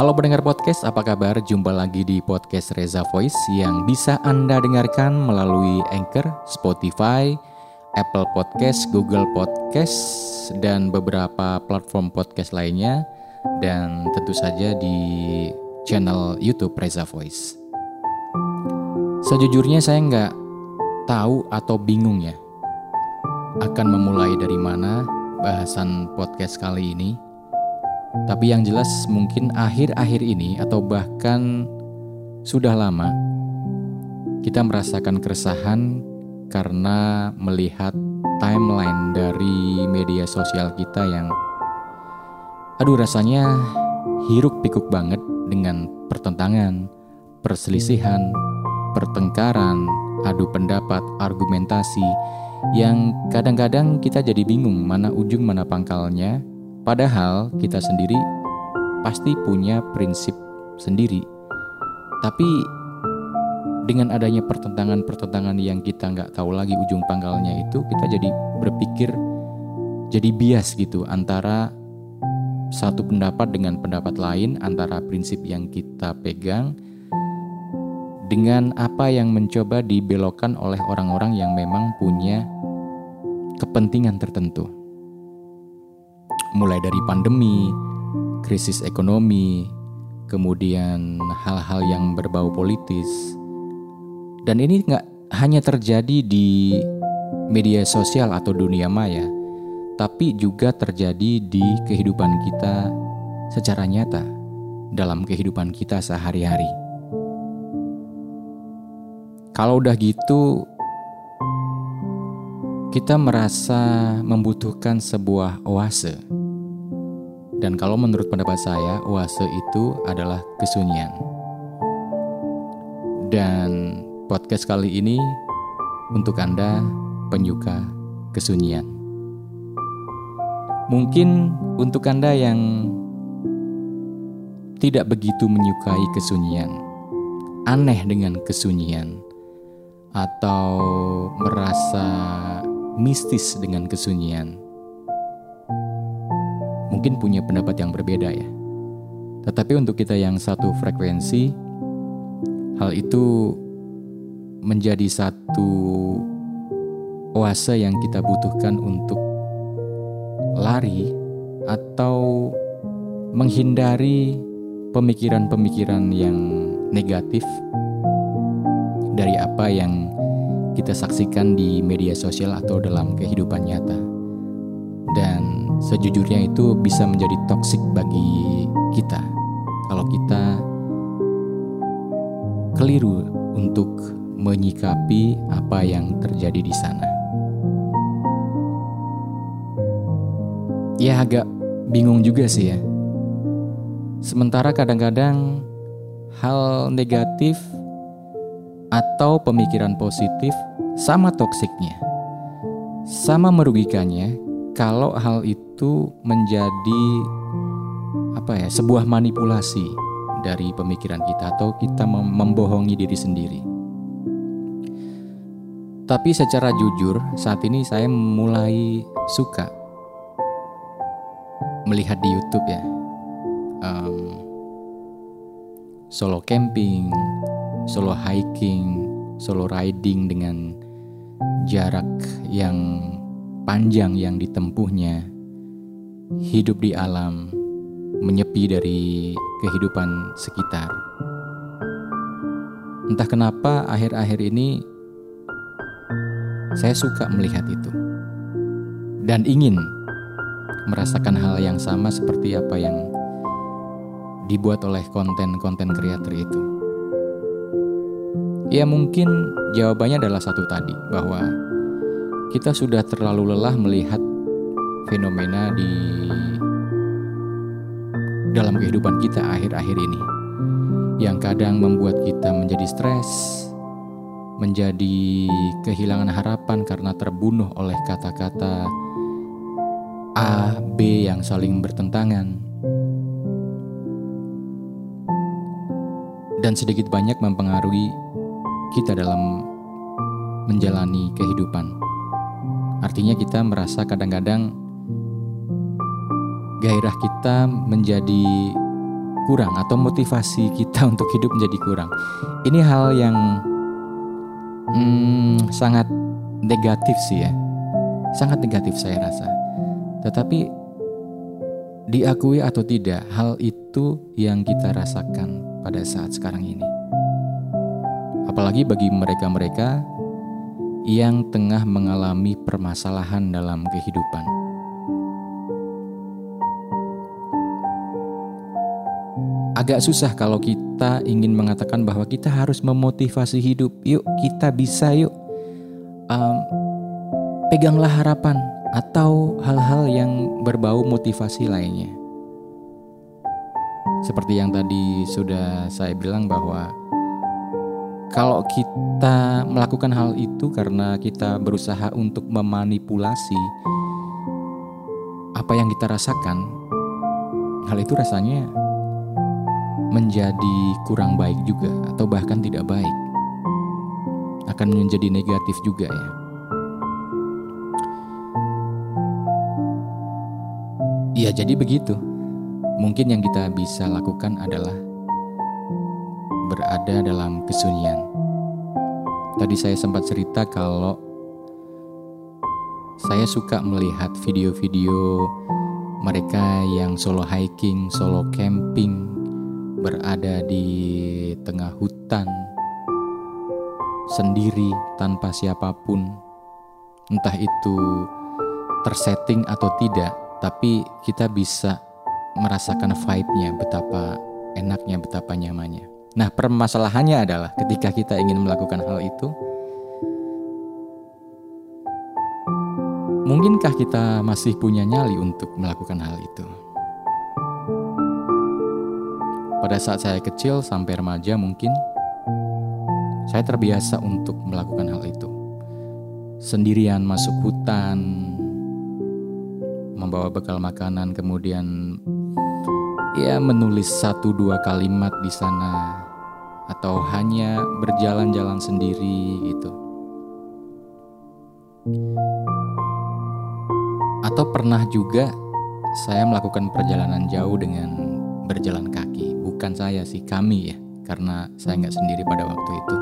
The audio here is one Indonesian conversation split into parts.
Halo pendengar podcast, apa kabar? Jumpa lagi di podcast Reza Voice yang bisa Anda dengarkan melalui Anchor, Spotify, Apple Podcast, Google Podcast, dan beberapa platform podcast lainnya, dan tentu saja di channel YouTube Reza Voice. Sejujurnya saya nggak tahu atau bingung ya akan memulai dari mana bahasan podcast kali ini tapi yang jelas mungkin akhir-akhir ini atau bahkan sudah lama kita merasakan keresahan karena melihat timeline dari media sosial kita yang aduh rasanya hiruk pikuk banget dengan pertentangan, perselisihan, pertengkaran, adu pendapat, argumentasi yang kadang-kadang kita jadi bingung mana ujung mana pangkalnya Padahal kita sendiri pasti punya prinsip sendiri. Tapi dengan adanya pertentangan-pertentangan yang kita nggak tahu lagi ujung pangkalnya itu, kita jadi berpikir jadi bias gitu antara satu pendapat dengan pendapat lain, antara prinsip yang kita pegang dengan apa yang mencoba dibelokkan oleh orang-orang yang memang punya kepentingan tertentu mulai dari pandemi, krisis ekonomi, kemudian hal-hal yang berbau politis. Dan ini nggak hanya terjadi di media sosial atau dunia maya, tapi juga terjadi di kehidupan kita secara nyata dalam kehidupan kita sehari-hari. Kalau udah gitu, kita merasa membutuhkan sebuah oase dan kalau menurut pendapat saya, oase itu adalah kesunyian. Dan podcast kali ini untuk Anda penyuka kesunyian. Mungkin untuk Anda yang tidak begitu menyukai kesunyian, aneh dengan kesunyian, atau merasa mistis dengan kesunyian mungkin punya pendapat yang berbeda ya. Tetapi untuk kita yang satu frekuensi, hal itu menjadi satu oase yang kita butuhkan untuk lari atau menghindari pemikiran-pemikiran yang negatif dari apa yang kita saksikan di media sosial atau dalam kehidupan nyata. Dan sejujurnya itu bisa menjadi toksik bagi kita kalau kita keliru untuk menyikapi apa yang terjadi di sana. Ya agak bingung juga sih ya. Sementara kadang-kadang hal negatif atau pemikiran positif sama toksiknya. Sama merugikannya kalau hal itu menjadi apa ya sebuah manipulasi dari pemikiran kita atau kita membohongi diri sendiri. Tapi secara jujur saat ini saya mulai suka melihat di YouTube ya um, solo camping, solo hiking, solo riding dengan jarak yang panjang yang ditempuhnya, hidup di alam, menyepi dari kehidupan sekitar. Entah kenapa akhir-akhir ini saya suka melihat itu dan ingin merasakan hal yang sama seperti apa yang dibuat oleh konten-konten kreator itu. Ya mungkin jawabannya adalah satu tadi bahwa kita sudah terlalu lelah melihat fenomena di dalam kehidupan kita akhir-akhir ini yang kadang membuat kita menjadi stres, menjadi kehilangan harapan karena terbunuh oleh kata-kata A, B yang saling bertentangan. Dan sedikit banyak mempengaruhi kita dalam menjalani kehidupan. Artinya kita merasa kadang-kadang gairah kita menjadi kurang atau motivasi kita untuk hidup menjadi kurang. Ini hal yang hmm, sangat negatif sih ya, sangat negatif saya rasa. Tetapi diakui atau tidak, hal itu yang kita rasakan pada saat sekarang ini. Apalagi bagi mereka-mereka yang tengah mengalami permasalahan dalam kehidupan. Agak susah kalau kita ingin mengatakan bahwa kita harus memotivasi hidup. Yuk, kita bisa, yuk, um, peganglah harapan atau hal-hal yang berbau motivasi lainnya. Seperti yang tadi sudah saya bilang, bahwa kalau kita melakukan hal itu karena kita berusaha untuk memanipulasi apa yang kita rasakan, hal itu rasanya menjadi kurang baik juga, atau bahkan tidak baik, akan menjadi negatif juga, ya. Ya, jadi begitu. Mungkin yang kita bisa lakukan adalah berada dalam kesunyian. Tadi saya sempat cerita kalau saya suka melihat video-video mereka yang solo hiking, solo camping, berada di tengah hutan sendiri tanpa siapa pun. Entah itu tersetting atau tidak, tapi kita bisa merasakan vibe-nya betapa enaknya, betapa nyamannya. Nah, permasalahannya adalah ketika kita ingin melakukan hal itu, mungkinkah kita masih punya nyali untuk melakukan hal itu? Pada saat saya kecil sampai remaja mungkin saya terbiasa untuk melakukan hal itu. Sendirian masuk hutan, membawa bekal makanan, kemudian ya menulis satu dua kalimat di sana atau hanya berjalan-jalan sendiri gitu. Atau pernah juga saya melakukan perjalanan jauh dengan berjalan kaki. Bukan saya sih, kami ya. Karena saya nggak sendiri pada waktu itu.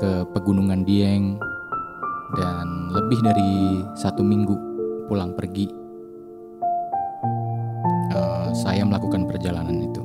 Ke Pegunungan Dieng dan lebih dari satu minggu pulang pergi. Uh, saya melakukan perjalanan itu.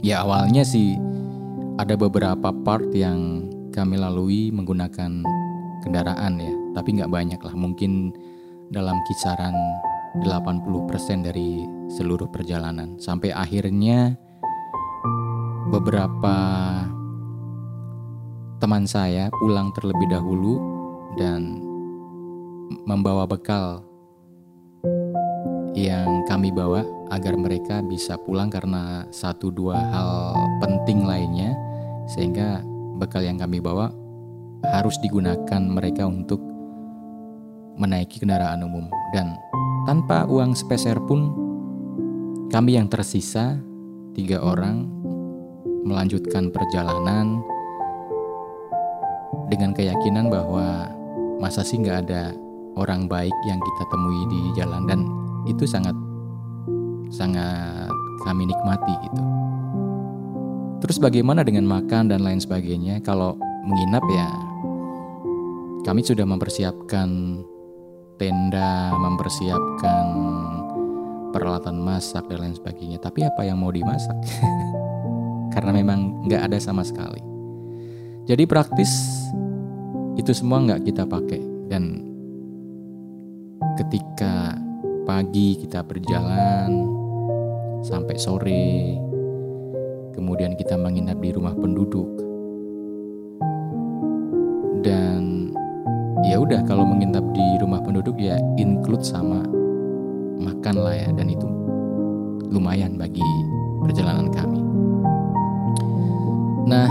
Ya awalnya sih ada beberapa part yang kami lalui menggunakan kendaraan ya, tapi nggak banyak lah, mungkin dalam kisaran 80% dari seluruh perjalanan. Sampai akhirnya beberapa teman saya pulang terlebih dahulu dan membawa bekal yang kami bawa agar mereka bisa pulang karena satu dua hal penting lainnya. Sehingga bekal yang kami bawa harus digunakan mereka untuk menaiki kendaraan umum. Dan tanpa uang sepeser pun kami yang tersisa tiga orang melanjutkan perjalanan dengan keyakinan bahwa masa sih nggak ada orang baik yang kita temui di jalan. Dan itu sangat sangat kami nikmati gitu. Terus bagaimana dengan makan dan lain sebagainya? Kalau menginap ya kami sudah mempersiapkan tenda, mempersiapkan peralatan masak dan lain sebagainya. Tapi apa yang mau dimasak? Karena memang nggak ada sama sekali. Jadi praktis itu semua nggak kita pakai dan ketika pagi kita berjalan sampai sore. Kemudian kita menginap di rumah penduduk. Dan ya udah kalau menginap di rumah penduduk ya include sama makan lah ya dan itu lumayan bagi perjalanan kami. Nah,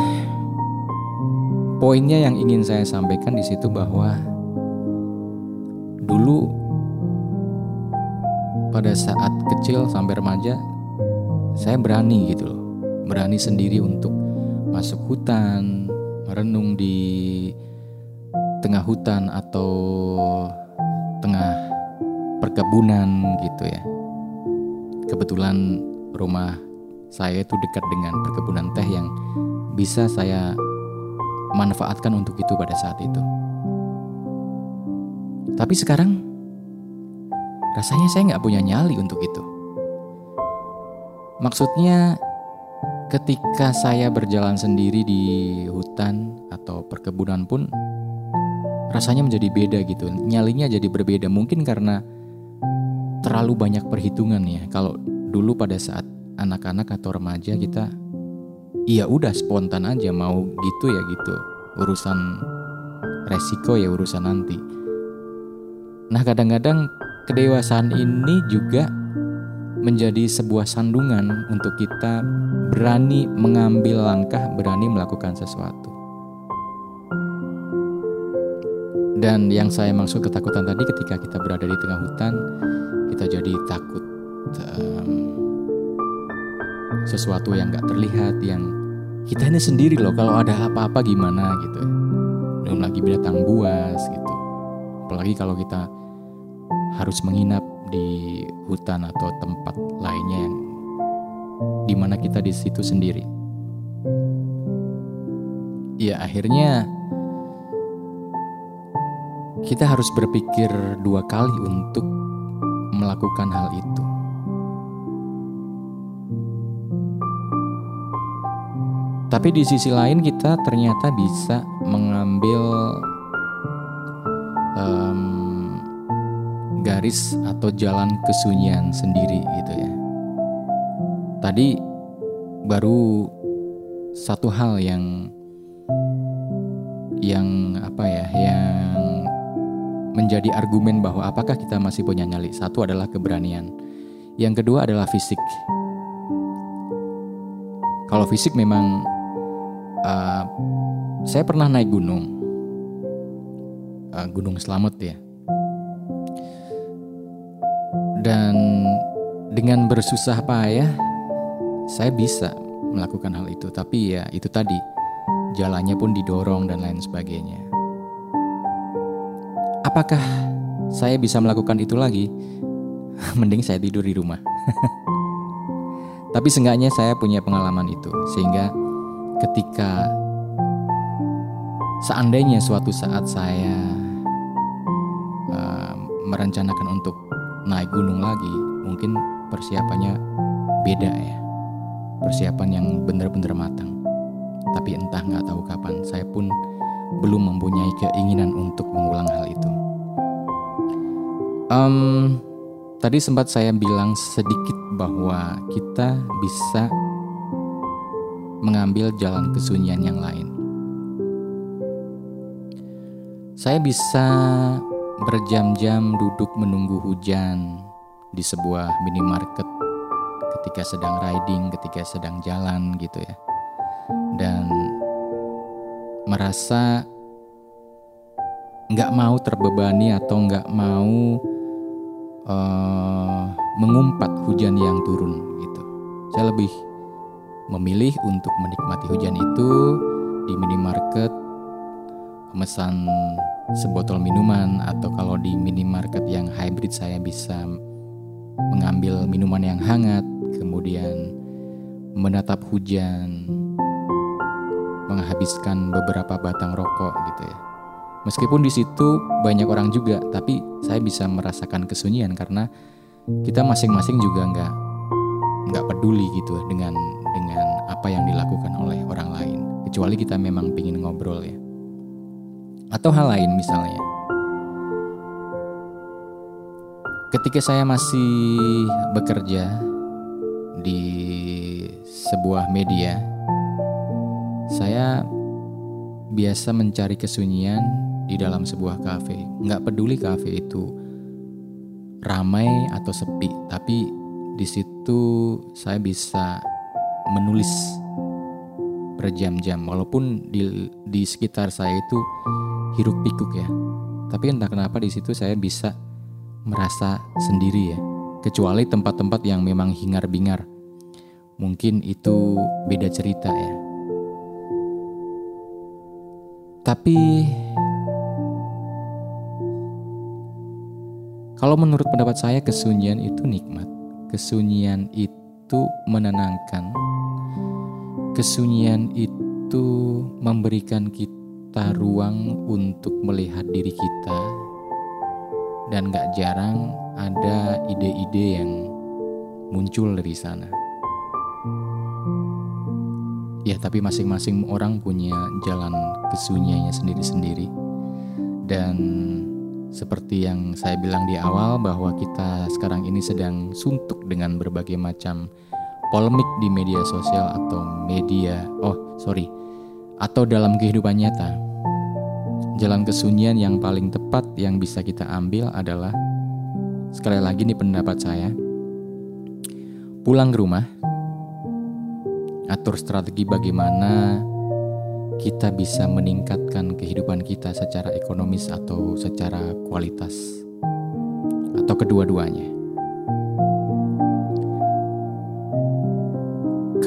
poinnya yang ingin saya sampaikan di situ bahwa dulu pada saat kecil sampai remaja saya berani gitu loh berani sendiri untuk masuk hutan merenung di tengah hutan atau tengah perkebunan gitu ya kebetulan rumah saya itu dekat dengan perkebunan teh yang bisa saya manfaatkan untuk itu pada saat itu. Tapi sekarang rasanya saya nggak punya nyali untuk itu. Maksudnya ketika saya berjalan sendiri di hutan atau perkebunan pun rasanya menjadi beda gitu. Nyalinya jadi berbeda mungkin karena terlalu banyak perhitungan ya. Kalau dulu pada saat anak-anak atau remaja kita iya udah spontan aja mau gitu ya gitu. Urusan resiko ya urusan nanti. Nah, kadang-kadang kedewasaan ini juga menjadi sebuah sandungan untuk kita berani mengambil langkah, berani melakukan sesuatu. Dan yang saya maksud ketakutan tadi ketika kita berada di tengah hutan, kita jadi takut um, sesuatu yang gak terlihat, yang kita ini sendiri loh kalau ada apa-apa gimana gitu. Belum lagi binatang buas gitu. Apalagi kalau kita harus menginap di hutan atau tempat lainnya yang di mana kita di situ sendiri. Ya akhirnya kita harus berpikir dua kali untuk melakukan hal itu. Tapi di sisi lain kita ternyata bisa mengambil um, garis atau jalan kesunyian sendiri gitu ya. Tadi baru satu hal yang yang apa ya yang menjadi argumen bahwa apakah kita masih punya nyali. Satu adalah keberanian. Yang kedua adalah fisik. Kalau fisik memang uh, saya pernah naik gunung. Uh, gunung Selamet ya. Dan dengan bersusah payah saya bisa melakukan hal itu. Tapi ya itu tadi jalannya pun didorong dan lain sebagainya. Apakah saya bisa melakukan itu lagi? Mending saya tidur di rumah. Tapi seenggaknya saya punya pengalaman itu, sehingga ketika seandainya suatu saat saya uh, merencanakan untuk naik gunung lagi, mungkin persiapannya beda ya, persiapan yang benar-benar matang. Tapi entah nggak tahu kapan, saya pun belum mempunyai keinginan untuk mengulang hal itu. Um, tadi sempat saya bilang sedikit bahwa kita bisa mengambil jalan kesunyian yang lain. Saya bisa berjam-jam duduk menunggu hujan di sebuah minimarket ketika sedang riding, ketika sedang jalan gitu ya. Dan merasa nggak mau terbebani atau nggak mau uh, mengumpat hujan yang turun gitu. Saya lebih memilih untuk menikmati hujan itu di minimarket pemesan sebotol minuman atau kalau di minimarket yang hybrid saya bisa mengambil minuman yang hangat kemudian menatap hujan menghabiskan beberapa batang rokok gitu ya. Meskipun di situ banyak orang juga, tapi saya bisa merasakan kesunyian karena kita masing-masing juga nggak nggak peduli gitu dengan dengan apa yang dilakukan oleh orang lain, kecuali kita memang pingin ngobrol ya. Atau hal lain misalnya. Ketika saya masih bekerja di sebuah media saya biasa mencari kesunyian di dalam sebuah kafe. Nggak peduli kafe itu ramai atau sepi, tapi di situ saya bisa menulis berjam-jam walaupun di di sekitar saya itu hiruk pikuk ya. Tapi entah kenapa di situ saya bisa merasa sendiri ya. Kecuali tempat-tempat yang memang hingar-bingar. Mungkin itu beda cerita ya. Tapi kalau menurut pendapat saya kesunyian itu nikmat. Kesunyian itu itu menenangkan. Kesunyian itu memberikan kita ruang untuk melihat diri kita dan gak jarang ada ide-ide yang muncul dari sana. Ya tapi masing-masing orang punya jalan kesunyiannya sendiri-sendiri Dan seperti yang saya bilang di awal bahwa kita sekarang ini sedang suntuk dengan berbagai macam polemik di media sosial atau media Oh sorry Atau dalam kehidupan nyata Jalan kesunyian yang paling tepat yang bisa kita ambil adalah Sekali lagi nih pendapat saya Pulang ke rumah atur strategi bagaimana kita bisa meningkatkan kehidupan kita secara ekonomis atau secara kualitas atau kedua-duanya.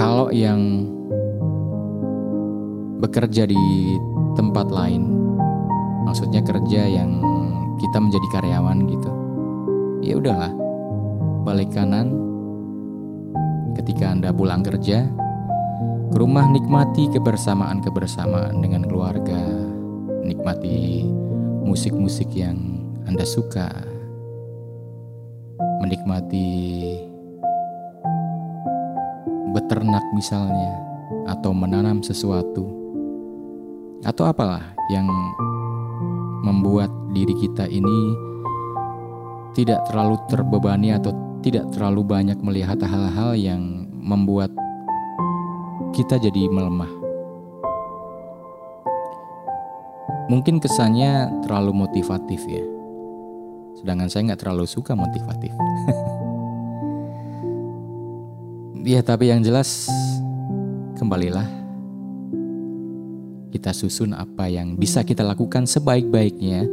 Kalau yang bekerja di tempat lain, maksudnya kerja yang kita menjadi karyawan gitu. Ya udahlah, balik kanan ketika Anda pulang kerja, ke rumah nikmati kebersamaan-kebersamaan dengan keluarga, nikmati musik-musik yang Anda suka, menikmati beternak misalnya, atau menanam sesuatu, atau apalah yang membuat diri kita ini tidak terlalu terbebani atau tidak terlalu banyak melihat hal-hal yang membuat kita jadi melemah. Mungkin kesannya terlalu motivatif ya. Sedangkan saya nggak terlalu suka motivatif. ya tapi yang jelas kembalilah kita susun apa yang bisa kita lakukan sebaik-baiknya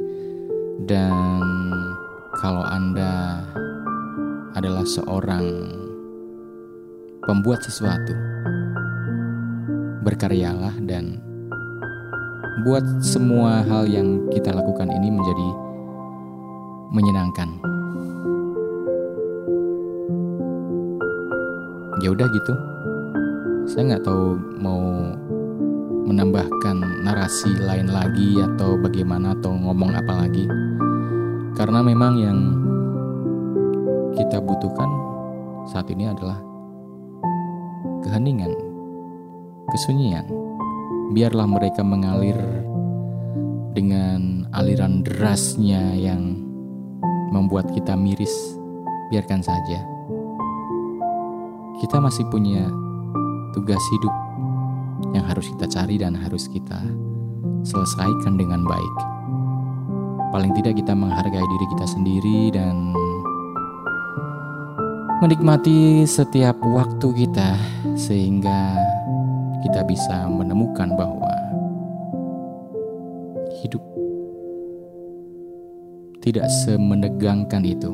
dan kalau Anda adalah seorang pembuat sesuatu berkaryalah dan buat semua hal yang kita lakukan ini menjadi menyenangkan. Ya udah gitu. Saya nggak tahu mau menambahkan narasi lain lagi atau bagaimana atau ngomong apa lagi. Karena memang yang kita butuhkan saat ini adalah keheningan, kesunyian. Biarlah mereka mengalir dengan aliran derasnya yang membuat kita miris. Biarkan saja. Kita masih punya tugas hidup yang harus kita cari dan harus kita selesaikan dengan baik. Paling tidak kita menghargai diri kita sendiri dan menikmati setiap waktu kita sehingga kita bisa menemukan bahwa hidup tidak semenegangkan itu.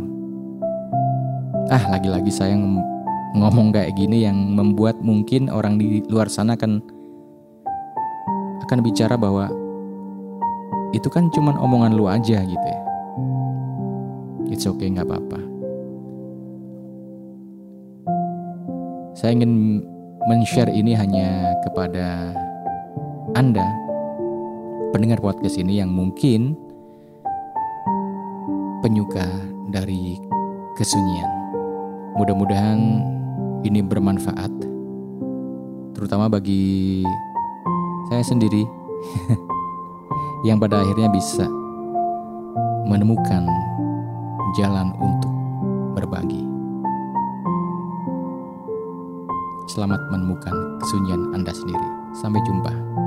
Ah, lagi-lagi saya ngomong kayak gini yang membuat mungkin orang di luar sana akan akan bicara bahwa itu kan cuman omongan lu aja gitu ya. It's okay, nggak apa-apa. Saya ingin men-share ini hanya kepada Anda pendengar podcast ini yang mungkin penyuka dari kesunyian. Mudah-mudahan ini bermanfaat terutama bagi saya sendiri yang pada akhirnya bisa menemukan jalan untuk berbagi. Selamat menemukan kesunyian Anda sendiri. Sampai jumpa.